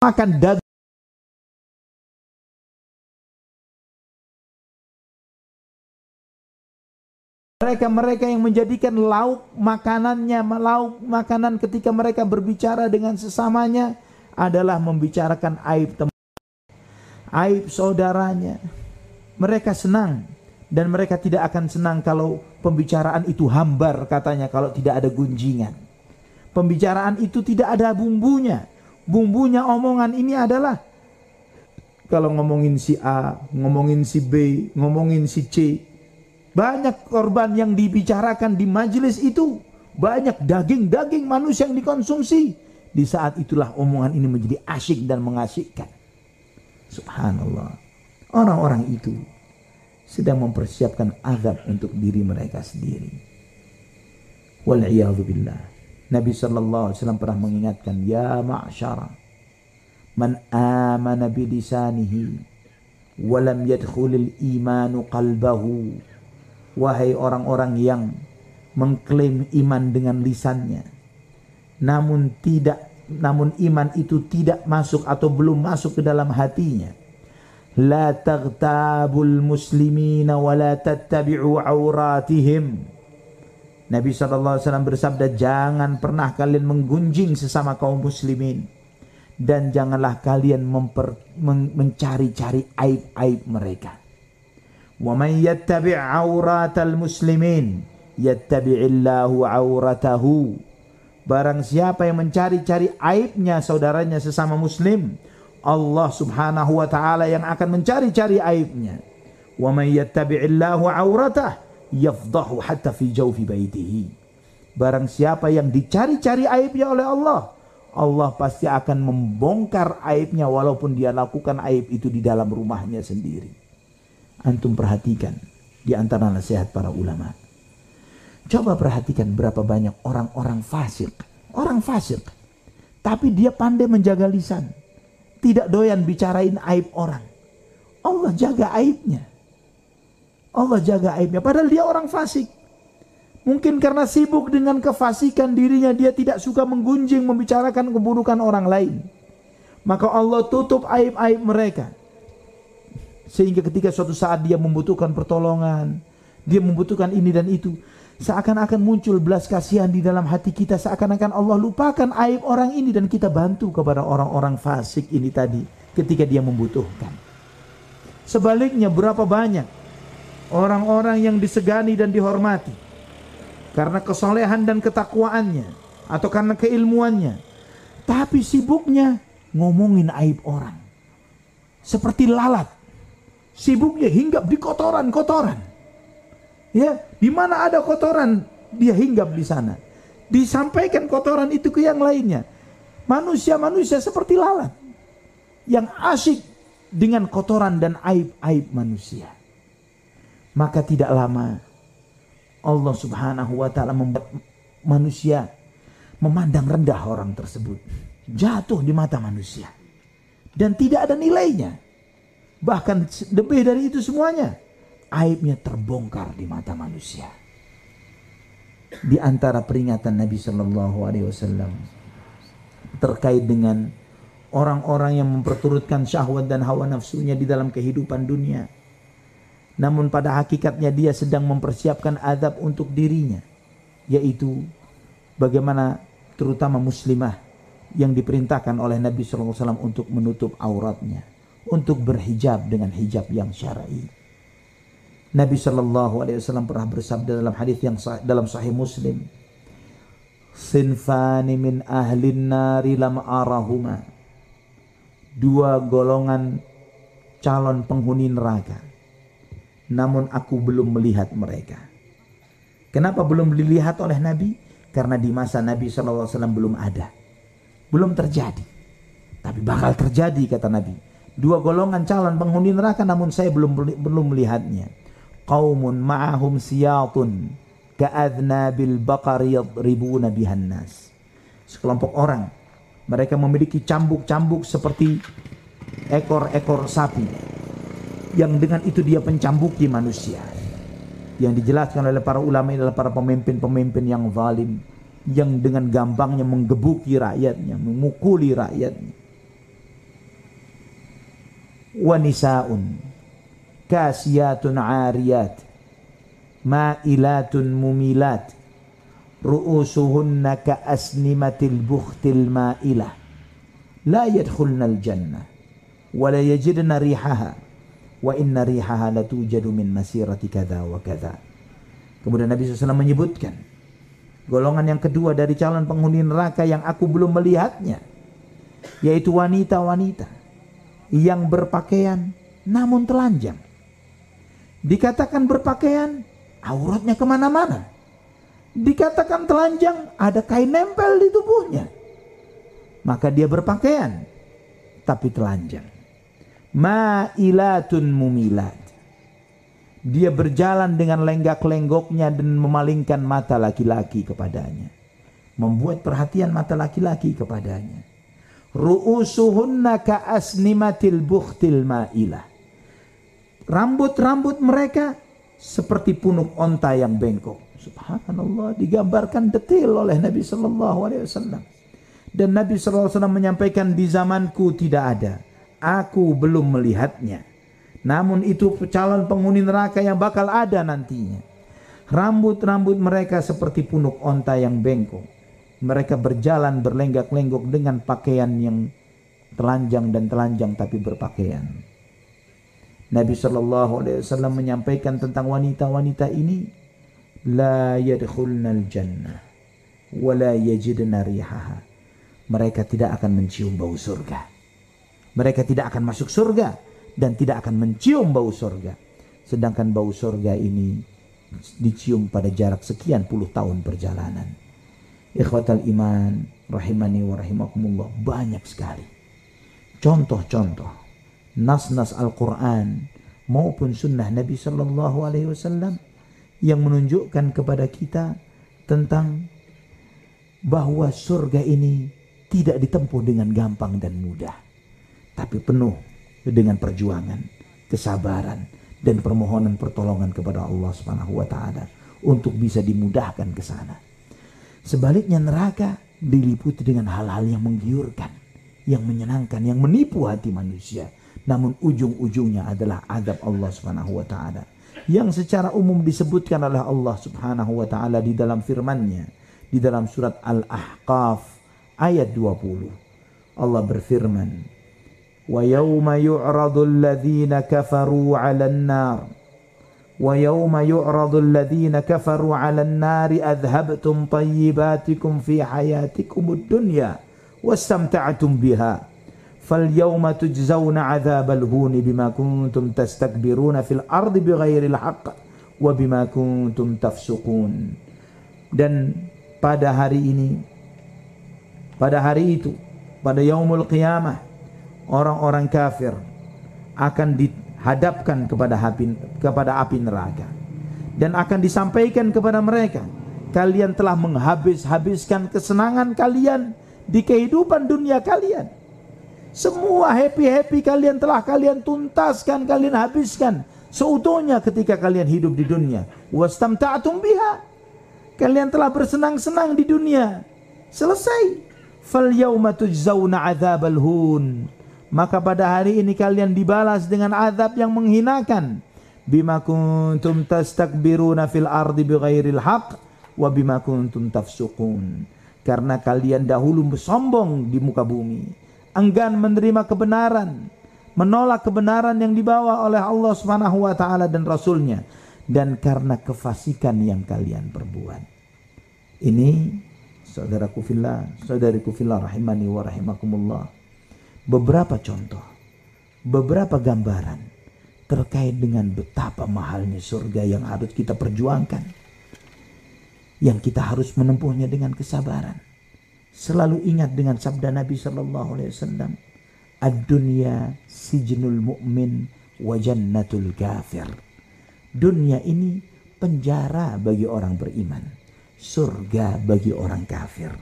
makan daging. Mereka-mereka yang menjadikan lauk makanannya lauk makanan ketika mereka berbicara dengan sesamanya adalah membicarakan aib teman aib saudaranya. Mereka senang dan mereka tidak akan senang kalau pembicaraan itu hambar katanya kalau tidak ada gunjingan. Pembicaraan itu tidak ada bumbunya bumbunya omongan ini adalah kalau ngomongin si A ngomongin si B ngomongin si C banyak korban yang dibicarakan di majelis itu. Banyak daging-daging manusia yang dikonsumsi. Di saat itulah omongan ini menjadi asyik dan mengasyikkan. Subhanallah. Orang-orang itu sedang mempersiapkan azab untuk diri mereka sendiri. Wal'iyadzubillah. Nabi sallallahu alaihi wasallam pernah mengingatkan, "Ya ma'syara man amana bi lisanihi wa lam yadkhulil imanu qalbahu. Wahai orang-orang yang mengklaim iman dengan lisannya namun tidak namun iman itu tidak masuk atau belum masuk ke dalam hatinya. La taghtabul muslimina wa la tattabi'u auratihim Nabi SAW bersabda jangan pernah kalian menggunjing sesama kaum muslimin dan janganlah kalian memper, men, mencari-cari aib-aib mereka ومن يتبع عورات المسلمين يتبع الله عورته Barang siapa yang mencari-cari aibnya saudaranya sesama muslim Allah subhanahu wa ta'ala yang akan mencari-cari aibnya Wa man yattabi'illahu auratah Yafdahu hatta fi jawfi baitihi Barang siapa yang dicari-cari aibnya oleh Allah Allah pasti akan membongkar aibnya walaupun dia lakukan aib itu di dalam rumahnya sendiri antum perhatikan di antara nasihat para ulama. Coba perhatikan berapa banyak orang-orang fasik. Orang fasik. Tapi dia pandai menjaga lisan. Tidak doyan bicarain aib orang. Allah jaga aibnya. Allah jaga aibnya. Padahal dia orang fasik. Mungkin karena sibuk dengan kefasikan dirinya dia tidak suka menggunjing membicarakan keburukan orang lain. Maka Allah tutup aib-aib mereka. Sehingga ketika suatu saat dia membutuhkan pertolongan, dia membutuhkan ini dan itu, seakan-akan muncul belas kasihan di dalam hati kita, seakan-akan Allah lupakan aib orang ini dan kita bantu kepada orang-orang fasik ini tadi ketika dia membutuhkan. Sebaliknya berapa banyak orang-orang yang disegani dan dihormati karena kesolehan dan ketakwaannya atau karena keilmuannya, tapi sibuknya ngomongin aib orang. Seperti lalat Sibuknya hinggap di kotoran-kotoran. Ya, di mana ada kotoran, dia hinggap di sana. Disampaikan kotoran itu ke yang lainnya. Manusia-manusia seperti lalat yang asyik dengan kotoran dan aib-aib manusia. Maka tidak lama Allah Subhanahu wa taala membuat manusia memandang rendah orang tersebut. Jatuh di mata manusia. Dan tidak ada nilainya. Bahkan lebih dari itu semuanya, aibnya terbongkar di mata manusia. Di antara peringatan Nabi Shallallahu Alaihi Wasallam terkait dengan orang-orang yang memperturutkan syahwat dan hawa nafsunya di dalam kehidupan dunia. Namun pada hakikatnya dia sedang mempersiapkan adab untuk dirinya. Yaitu bagaimana terutama muslimah yang diperintahkan oleh Nabi SAW untuk menutup auratnya untuk berhijab dengan hijab yang syar'i. Nabi Shallallahu Alaihi Wasallam pernah bersabda dalam hadis yang sah, dalam Sahih Muslim, "Sinfani min ahlin nari lam arahuma." Dua golongan calon penghuni neraka. Namun aku belum melihat mereka. Kenapa belum dilihat oleh Nabi? Karena di masa Nabi SAW belum ada. Belum terjadi. Tapi bakal terjadi kata Nabi dua golongan calon penghuni neraka namun saya belum belum melihatnya. Qaumun ma'ahum siyatun ka'adnabil baqari yadribuna bihan nas. Sekelompok orang mereka memiliki cambuk-cambuk seperti ekor-ekor sapi yang dengan itu dia pencambuki manusia. Yang dijelaskan oleh para ulama adalah para pemimpin-pemimpin yang zalim yang dengan gampangnya menggebuki rakyatnya, memukuli rakyatnya. Wa nisaun kasiyatun ariyat ma'ilatun mumilat ru'usuhunna ka'asnimatil bukhtil ma'ilah. La yadkhulnal jannah wa la yajidna rihaha wa inna rihaha latujadu min masirati kadha wa kadha kemudian Nabi SAW menyebutkan golongan yang kedua dari calon penghuni neraka yang aku belum melihatnya yaitu wanita-wanita yang berpakaian namun telanjang dikatakan berpakaian auratnya ke mana-mana dikatakan telanjang, ada kain nempel di tubuhnya. Maka dia berpakaian, tapi telanjang. Ma'ilatun mumilat. Dia berjalan dengan lenggak-lenggoknya dan memalingkan mata laki-laki kepadanya. Membuat perhatian mata laki-laki kepadanya. Ru'usuhunna ka'asnimatil bukhtil ma'ilah. Rambut-rambut mereka seperti punuk onta yang bengkok. Subhanallah digambarkan detail oleh Nabi Sallallahu Alaihi Wasallam. Dan Nabi Sallallahu Alaihi Wasallam menyampaikan di zamanku tidak ada. Aku belum melihatnya. Namun itu calon penghuni neraka yang bakal ada nantinya. Rambut-rambut mereka seperti punuk onta yang bengkok. Mereka berjalan berlenggak-lenggok dengan pakaian yang telanjang dan telanjang tapi berpakaian. Nabi Shallallahu Alaihi Wasallam menyampaikan tentang wanita-wanita ini la yadkhulnal jannah wa la yajidna. Mereka tidak akan mencium bau surga. Mereka tidak akan masuk surga dan tidak akan mencium bau surga. Sedangkan bau surga ini dicium pada jarak sekian puluh tahun perjalanan. Ikhwatal iman rahimani wa rahimakumullah banyak sekali. Contoh-contoh nas-nas Al-Quran maupun sunnah Nabi Sallallahu Alaihi Wasallam yang menunjukkan kepada kita tentang bahwa surga ini tidak ditempuh dengan gampang dan mudah, tapi penuh dengan perjuangan, kesabaran, dan permohonan pertolongan kepada Allah Subhanahu wa taala untuk bisa dimudahkan ke sana. Sebaliknya neraka diliputi dengan hal-hal yang menggiurkan, yang menyenangkan, yang menipu hati manusia. Namun ujung-ujungnya adalah adab Allah Subhanahu wa taala yang secara umum disebutkan oleh Allah Subhanahu wa taala di dalam firman-Nya di dalam surat Al-Ahqaf ayat 20. Allah berfirman, "Wa yawma yu'radu alladhina kafaru 'alan nar" ويوم يعرض الذين كفروا على النار أذهبتم طيباتكم في حياتكم الدنيا واستمتعتم بها. فاليوم تجزون عذاب الهون بما كنتم تستكبرون في الأرض بغير الحق وبما كنتم تفسقون. Dan pada hari ini pada hari itu pada yaumul qiyamah orang-orang kafir akan dihadapkan kepada api kepada api neraka dan akan disampaikan kepada mereka kalian telah menghabis-habiskan kesenangan kalian di kehidupan dunia kalian semua happy-happy kalian telah kalian tuntaskan, kalian habiskan seutuhnya ketika kalian hidup di dunia. Wastamta'tum biha. Kalian telah bersenang-senang di dunia. Selesai. Fal yauma tujzauna adzabal hun. Maka pada hari ini kalian dibalas dengan azab yang menghinakan. Bima kuntum tastakbiruna fil ardi bighairil haq wa bima kuntum tafsukun. Karena kalian dahulu sombong di muka bumi enggan menerima kebenaran, menolak kebenaran yang dibawa oleh Allah Subhanahu wa taala dan rasulnya dan karena kefasikan yang kalian perbuat. Ini saudaraku fillah, saudariku fillah rahimani wa rahimakumullah. Beberapa contoh, beberapa gambaran terkait dengan betapa mahalnya surga yang harus kita perjuangkan. Yang kita harus menempuhnya dengan kesabaran selalu ingat dengan sabda Nabi Sallallahu Alaihi Wasallam, "Ad-dunya sijnul mu'min wa jannatul kafir." Dunia ini penjara bagi orang beriman, surga bagi orang kafir.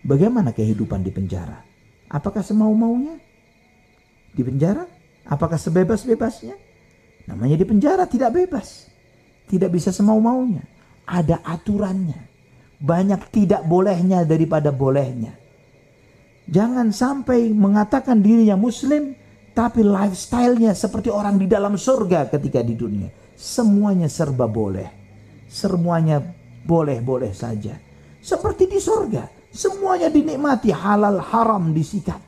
Bagaimana kehidupan di penjara? Apakah semau-maunya? Di penjara? Apakah sebebas-bebasnya? Namanya di penjara tidak bebas. Tidak bisa semau-maunya. Ada aturannya banyak tidak bolehnya daripada bolehnya. Jangan sampai mengatakan dirinya muslim Tapi lifestyle-nya seperti orang di dalam surga ketika di dunia. Semuanya serba boleh. Semuanya boleh-boleh saja. Seperti di surga. Semuanya dinikmati halal haram disikat.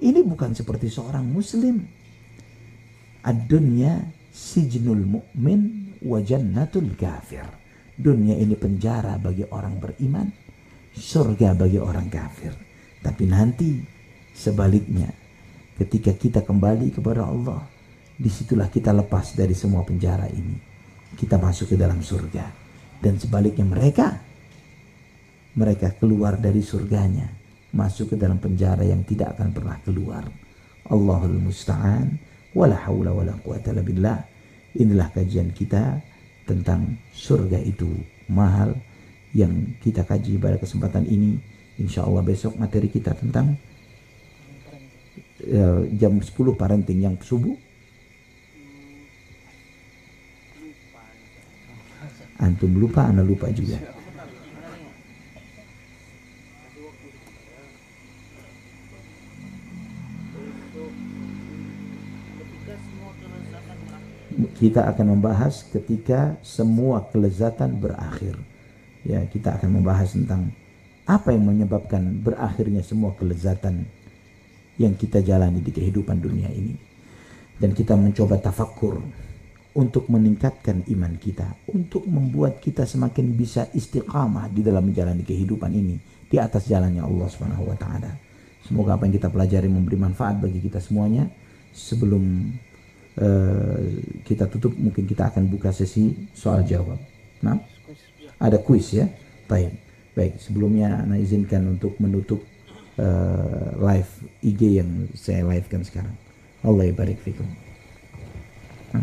Ini bukan seperti seorang muslim. Ad-dunya sijnul mu'min wa jannatul kafir. Dunia ini penjara bagi orang beriman, surga bagi orang kafir. Tapi nanti sebaliknya, ketika kita kembali kepada Allah, di situlah kita lepas dari semua penjara ini. Kita masuk ke dalam surga. Dan sebaliknya mereka, mereka keluar dari surganya, masuk ke dalam penjara yang tidak akan pernah keluar. Allahul Musta'an, wala hawla wala quwata billah. Inilah kajian kita tentang surga itu mahal yang kita kaji pada kesempatan ini. Insya Allah besok materi kita tentang uh, jam 10 parenting yang subuh. Antum lupa, anda lupa juga. Kita akan membahas ketika semua kelezatan berakhir. Ya, kita akan membahas tentang apa yang menyebabkan berakhirnya semua kelezatan yang kita jalani di kehidupan dunia ini. Dan kita mencoba tafakur untuk meningkatkan iman kita, untuk membuat kita semakin bisa istiqamah di dalam menjalani kehidupan ini di atas jalannya Allah Subhanahu wa taala. Semoga apa yang kita pelajari memberi manfaat bagi kita semuanya. Sebelum Eh, kita tutup mungkin kita akan buka sesi soal jawab. Nah, ada kuis ya. Baik. Baik, sebelumnya Anda izinkan untuk menutup uh, live IG yang saya livekan sekarang. Allah barik fikum. Nah,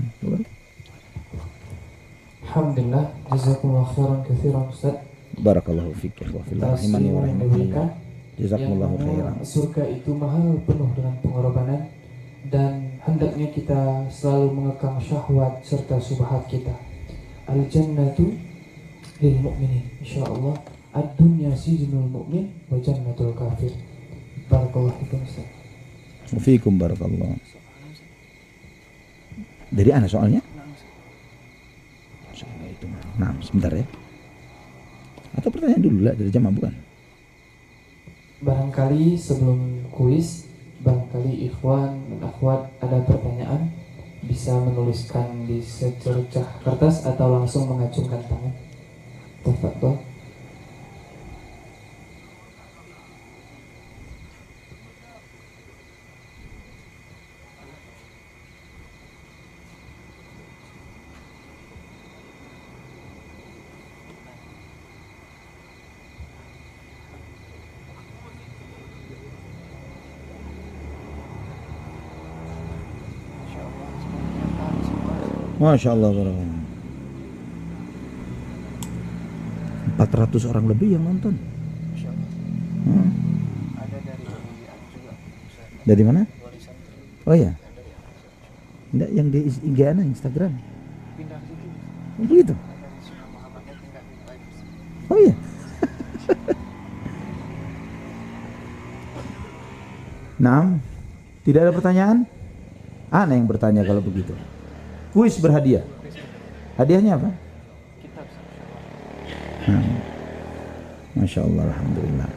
Alhamdulillah, jazakumullah khairan katsiran Ustaz. Barakallahu ya wa fillah rahimani wa rahimakumullah. Jazakumullah khairan. Surga itu mahal penuh dengan pengorbanan dan hendaknya kita selalu mengekang syahwat serta subhat kita. Al jannatu lil mu'minin insyaallah ad-dunya sijnul mu'min wa jannatul kafir. Barakallahu fikum. Fikum barakallah. Dari ana soalnya? Nah, sebentar ya. Atau pertanyaan dulu lah dari jamaah bukan? Barangkali sebelum kuis barangkali ikhwan dan akhwat ada pertanyaan bisa menuliskan di secercah kertas atau langsung mengacungkan tangan. Tafadhol. Masya Allah 400 orang lebih yang nonton. Hmm. dari mana? oh ya Enggak, yang di IG Instagram. Oh, begitu? Oh iya. Nah, tidak ada pertanyaan? Ana yang bertanya kalau begitu kuis berhadiah. Hadiahnya apa? Hmm. Masya Allah, Alhamdulillah.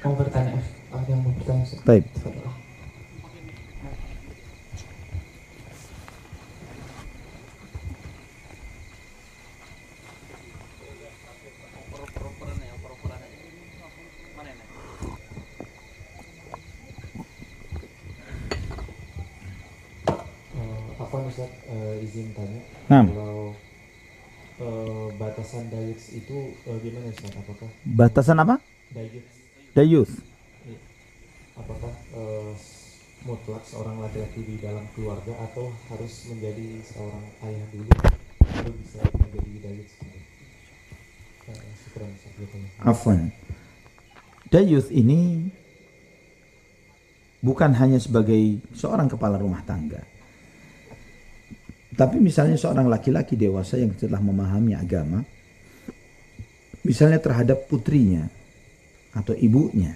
Mau bertanya? Ada yang mau bertanya? Baik. Nah. Kalau uh, batasan dayus itu uh, gimana Ustaz? Apakah batasan apa? Dayus. Dayus. Iya. Apakah uh, mutlak seorang laki-laki di dalam keluarga atau harus menjadi seorang ayah dulu baru bisa menjadi dayus? Uh, Afwan. Dayus ini bukan hanya sebagai seorang kepala rumah tangga tapi misalnya seorang laki-laki dewasa yang telah memahami agama, misalnya terhadap putrinya atau ibunya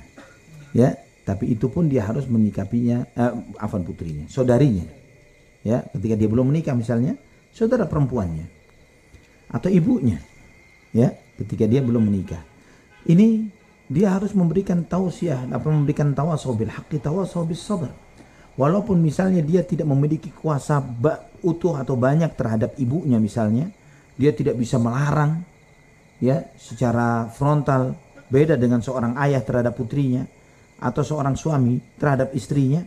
ya tapi itu pun dia harus menyikapinya eh, afan putrinya saudarinya ya ketika dia belum menikah misalnya saudara perempuannya atau ibunya ya ketika dia belum menikah. Ini dia harus memberikan tausiah apa memberikan tawasau bil haqqi tawasau bis walaupun misalnya dia tidak memiliki kuasa utuh atau banyak terhadap ibunya misalnya dia tidak bisa melarang ya secara frontal beda dengan seorang ayah terhadap putrinya atau seorang suami terhadap istrinya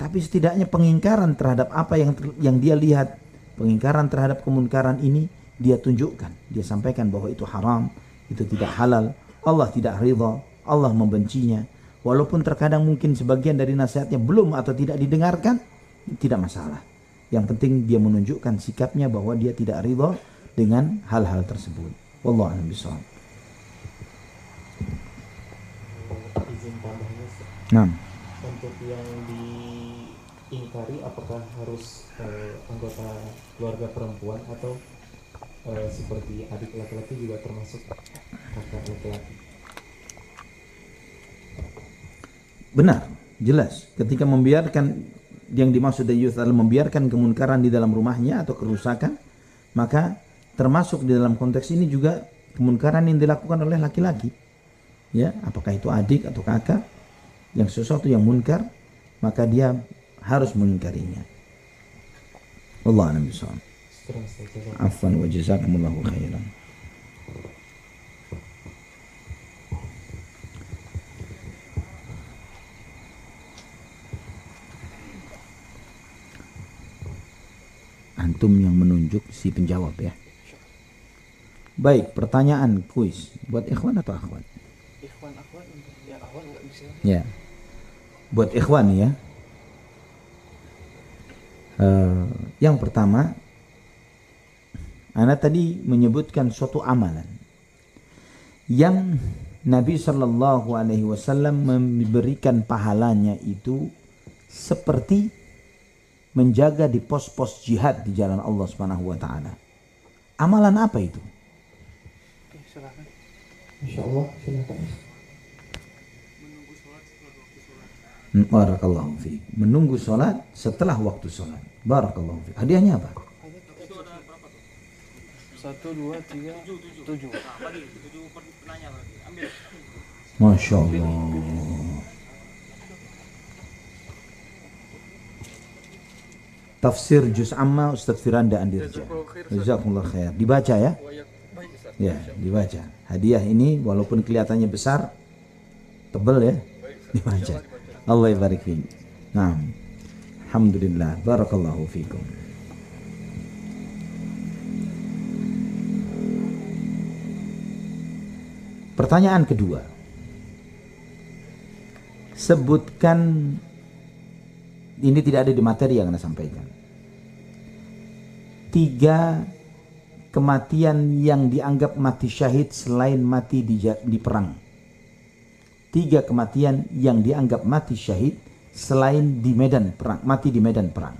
tapi setidaknya pengingkaran terhadap apa yang yang dia lihat pengingkaran terhadap kemunkaran ini dia tunjukkan. Dia sampaikan bahwa itu haram itu tidak halal Allah tidak ridha Allah membencinya. Walaupun terkadang mungkin sebagian dari nasihatnya belum atau tidak didengarkan tidak masalah. Yang penting dia menunjukkan sikapnya bahwa dia tidak ridha dengan hal-hal tersebut wallahu a'lam bishawab Nah. Untuk yang diingkari apakah harus uh, anggota keluarga perempuan atau uh, seperti adik laki-laki juga termasuk kakak laki-laki? Benar, jelas. Ketika membiarkan yang dimaksud dari adalah membiarkan kemunkaran di dalam rumahnya atau kerusakan, maka termasuk di dalam konteks ini juga kemunkaran yang dilakukan oleh laki-laki. Ya, apakah itu adik atau kakak yang sesuatu yang munkar maka dia harus mengingkarinya. Allah a'lam. Afwan wa jazakumullahu khairan. Antum yang menunjuk si penjawab ya. Baik, pertanyaan kuis buat ikhwan atau akhwat? Ikhwan akhwat ya akhwat enggak bisa. Ya buat ikhwan ya. Uh, yang pertama, Anda tadi menyebutkan suatu amalan yang Nabi Shallallahu Alaihi Wasallam memberikan pahalanya itu seperti menjaga di pos-pos jihad di jalan Allah Subhanahu Wa Taala. Amalan apa itu? Insya Allah, silakan. Barakallahu fi. Menunggu sholat setelah waktu sholat. Barakallahu fi. Hadiahnya apa? Satu, dua, tiga, tujuh. Masya Allah. Tafsir Juz Amma Ustaz Firanda Andirja. Jazakumullah khair. Dibaca ya? Ya, dibaca. Hadiah ini walaupun kelihatannya besar, tebal ya, dibaca. Allah barik fiik. Nah. Alhamdulillah. Barakallahu fikum. Pertanyaan kedua. Sebutkan ini tidak ada di materi yang Anda sampaikan. Tiga kematian yang dianggap mati syahid selain mati di, di perang tiga kematian yang dianggap mati syahid selain di medan perang, mati di medan perang.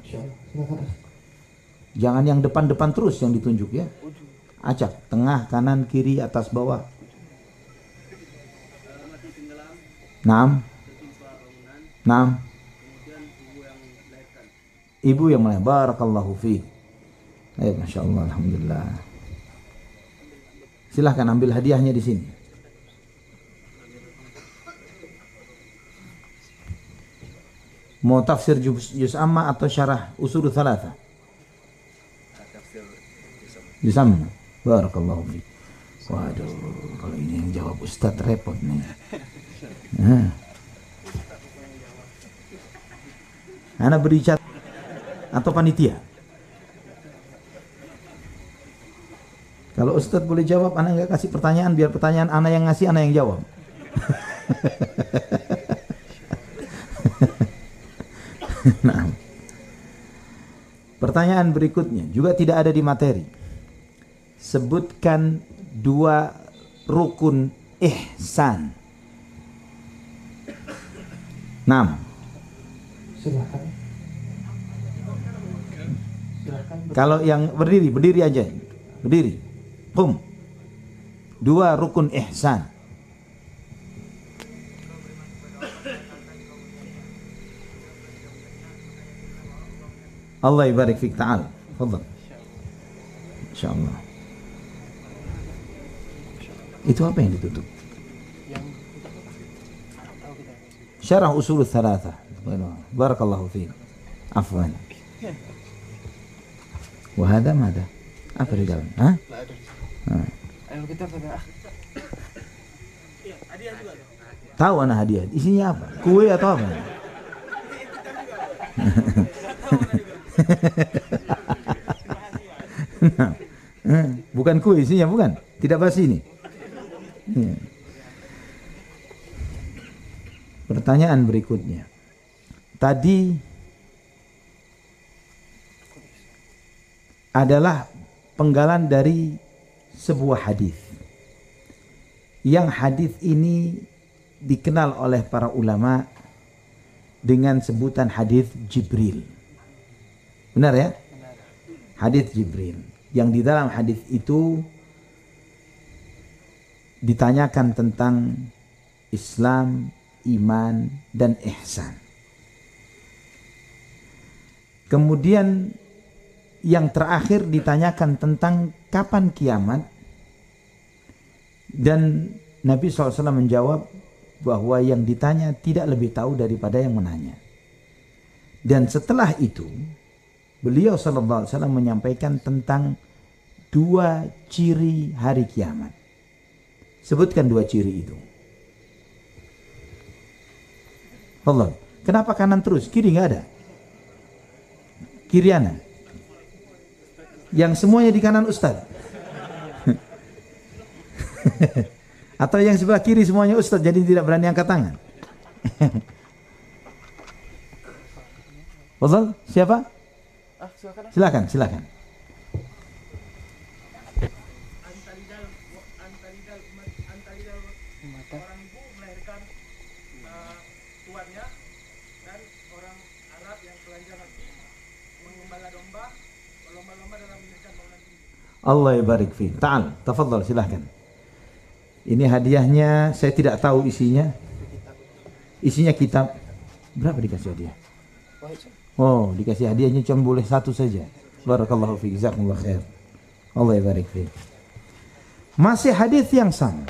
Jangan yang depan-depan terus yang ditunjuk ya. Acak, tengah, kanan, kiri, atas, bawah. Enam. Enam. Ibu yang melahirkan. Barakallahu fi. Ayo, Masya Allah, Alhamdulillah. Silahkan ambil hadiahnya di sini. Mau tafsir juz, juz amma atau syarah usul thalatha? Juz amma. Barakallahu fi. Waduh, kalau ini yang jawab Ustaz repot nih. Nah. Anak beri cat atau panitia. Kalau Ustadz boleh jawab, anak nggak kasih pertanyaan, biar pertanyaan anak yang ngasih, anak yang jawab. nah. Pertanyaan berikutnya juga tidak ada di materi. Sebutkan dua rukun ihsan. Enam. Silakan. Kalau yang berdiri, berdiri aja. Berdiri. Kum. dua rukun ihsan. Allah ibarik fik ta'al. Fadal. Insyaallah. Itu apa yang ditutup? Syarah usul thalatha. Barakallahu fiik. Afwan. Wahada mada? Apa di dalam? Hah? Pada Tahu anak hadiah. Isinya apa? Kue atau apa? bukan kue isinya bukan? Tidak basi ini. Iya. Pertanyaan berikutnya. Tadi adalah penggalan dari sebuah hadis. Yang hadis ini dikenal oleh para ulama dengan sebutan hadis Jibril. Benar ya? Hadis Jibril. Yang di dalam hadis itu ditanyakan tentang Islam, iman, dan ihsan. Kemudian yang terakhir ditanyakan tentang kapan kiamat dan Nabi SAW menjawab bahwa yang ditanya tidak lebih tahu daripada yang menanya. Dan setelah itu beliau SAW menyampaikan tentang dua ciri hari kiamat. Sebutkan dua ciri itu. Allah. Kenapa kanan terus? Kiri nggak ada. Kiri ana. Yang semuanya di kanan Ustaz. Atau yang sebelah kiri semuanya Ustaz jadi tidak berani angkat tangan. Fadal, siapa? Ah, silakan, silakan. Allah barik fi. Ta'al, tafadhal silahkan. Ini hadiahnya saya tidak tahu isinya. Isinya kitab. Berapa dikasih hadiah? Oh, dikasih hadiahnya cuma boleh satu saja. Barakallahu fi. Jazakumullah khair. Allah barik fi. Masih hadis yang sama.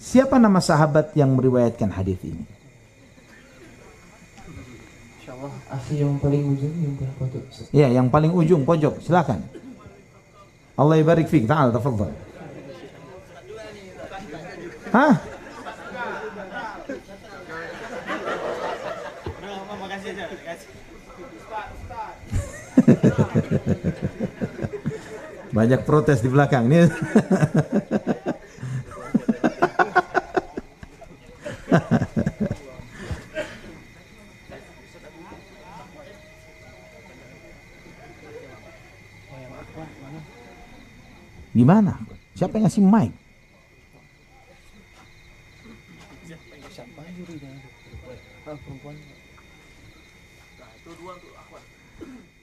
Siapa nama sahabat yang meriwayatkan hadis ini? Asli yang paling ujung yang pojok. Ya, yang paling ujung pojok. Silakan. Allah ibarik fik. Ta'al, tafadhal. Hah? Banyak protes di belakang nih. Gimana? Siapa yang ngasih mic?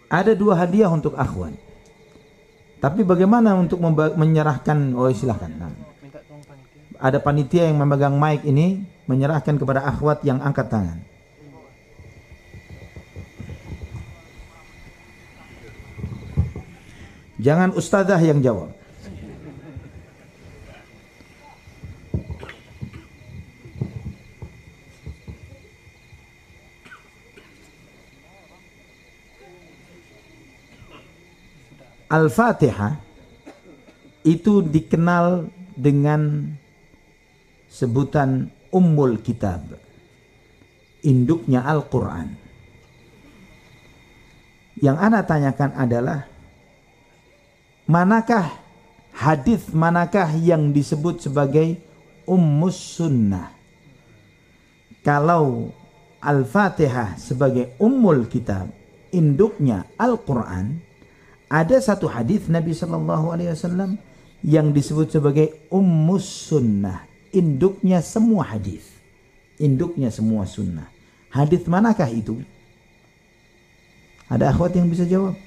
Ada dua hadiah untuk akhwan. Tapi bagaimana untuk menyerahkan? Oh silahkan. Nah. Ada panitia yang memegang mic ini menyerahkan kepada akhwat yang angkat tangan. Jangan ustazah yang jawab. Al-Fatihah itu dikenal dengan sebutan Ummul Kitab. Induknya Al-Quran. Yang Anda tanyakan adalah manakah hadis manakah yang disebut sebagai Ummus Sunnah? Kalau Al-Fatihah sebagai Ummul Kitab, induknya Al-Quran, ada satu hadis Nabi Shallallahu Alaihi Wasallam yang disebut sebagai ummus sunnah, induknya semua hadis, induknya semua sunnah. Hadis manakah itu? Ada akhwat yang bisa jawab?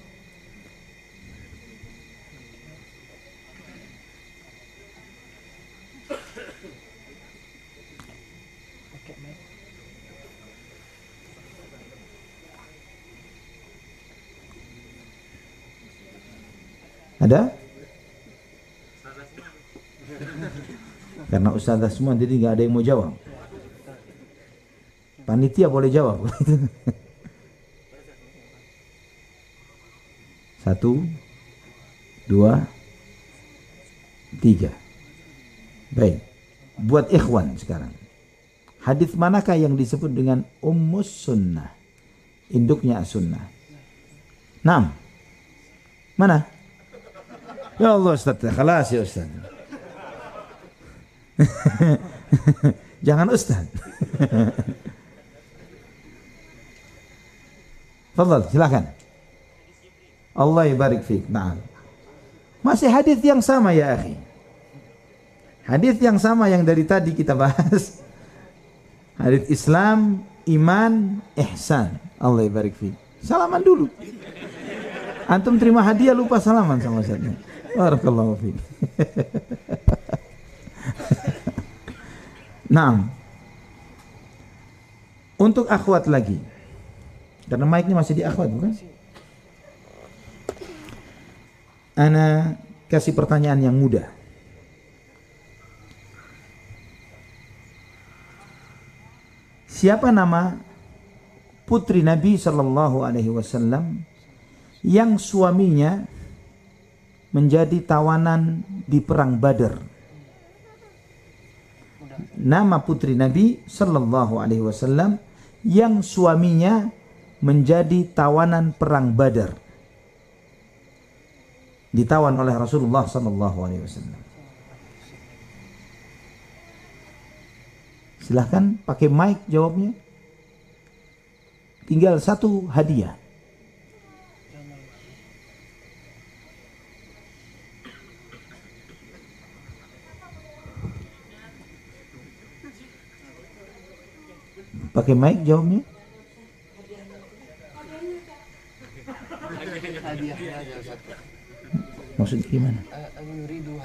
Ada? Karena ustazah semua jadi nggak ada yang mau jawab. Panitia boleh jawab. Satu, dua, tiga. Baik. Buat ikhwan sekarang. Hadis manakah yang disebut dengan ummus sunnah? Induknya sunnah. Enam. Mana? Ya Allah Ustaz, kelas ya Ustaz. Jangan Ustaz. Fadal, silakan. Allah barik fiik. Masih hadis yang sama ya akhi. Hadis yang sama yang dari tadi kita bahas. Hadis Islam, iman, ihsan. Allah barik fiik. Salaman dulu. Antum terima hadiah lupa salaman sama saya. Barakallahu fiik. nah. Untuk akhwat lagi. Karena mic ini masih di akhwat bukan? Ana kasih pertanyaan yang mudah. Siapa nama putri Nabi Shallallahu Alaihi Wasallam yang suaminya menjadi tawanan di perang Badar? Nama putri Nabi Shallallahu Alaihi Wasallam yang suaminya menjadi tawanan perang Badar ditawan oleh Rasulullah sallallahu alaihi wasallam. Silahkan pakai mic jawabnya. Tinggal satu hadiah. Pakai mic jawabnya. Maksudnya gimana?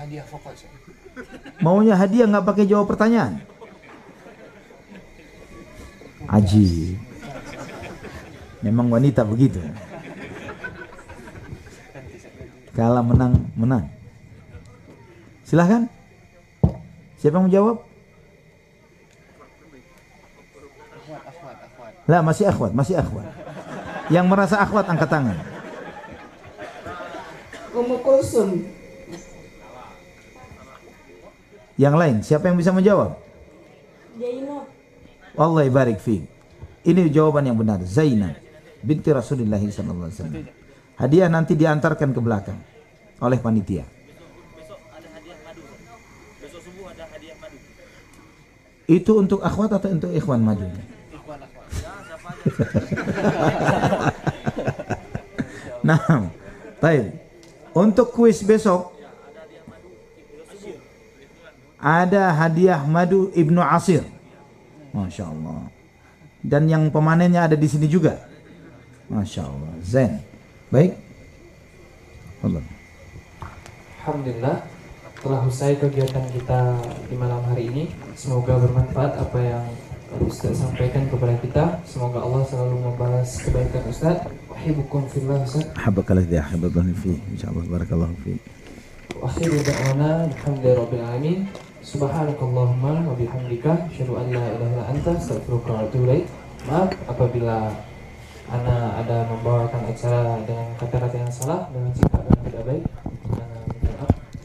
Hadiah faqat. Maunya hadiah nggak pakai jawab pertanyaan. Aji. Memang wanita begitu. Kalah menang menang. Silahkan. Siapa yang menjawab? Akhwat, akhwat, akhwat. Lah masih akhwat, masih akhwat. Yang merasa akhwat angkat tangan. Ummu Kulsum. Yang lain, siapa yang bisa menjawab? Zainab. Allah barik fi. Ini jawaban yang benar. Zainab binti Rasulullah sallallahu alaihi wasallam. Hadiah nanti diantarkan ke belakang oleh panitia. Itu untuk akhwat atau untuk ikhwan maju? Nah, baik. Untuk kuis besok ada hadiah madu Ibnu Asir. Masya Allah. Dan yang pemanennya ada di sini juga. Masya Allah. Zen. Baik. Allah. Alhamdulillah telah usai kegiatan kita di malam hari ini. Semoga bermanfaat apa yang Ustaz sampaikan kepada kita. Semoga Allah selalu membalas kebaikan Ustaz. Wahibukum fillah Ustaz. Habakalah dia Habakalah fi. Insyaallah Barakallah fi. Wa akhiru Alhamdulillah Rabbil alamin. Subhanakallahumma Wabihamdika bihamdika an la ilaha anta astaghfiruka wa atubu. Maaf apabila Ana ada membawakan acara dengan kata-kata yang salah dengan sikap yang tidak baik.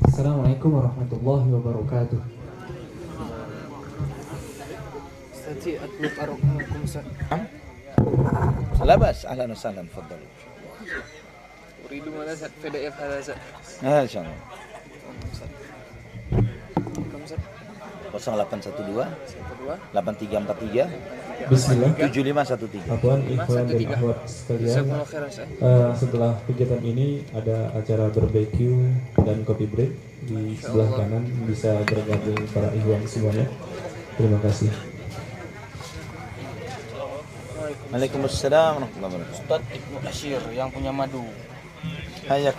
Assalamualaikum warahmatullahi wabarakatuh. Ustaz, أطلب أرقامكم Ustaz. لا بأس أهلا وسهلا تفضل أريد مدرسة PDF هذا Ustaz. ما شاء الله Kamu Ustaz? 0812 Satu dua. 8343 Bismillah. 7513 Apaan ikhwan dan tiga. akhwat sekalian. Jazakumullah khairan Ustaz. Eh, setelah kegiatan ini ada acara barbecue dan coffee break di sebelah kanan bisa bergabung para ikhwan semuanya. Terima kasih. Waalaikumsalam warahmatullahi wabarakatuh Ustaz Ibnu Asyir yang punya madu. Hayakum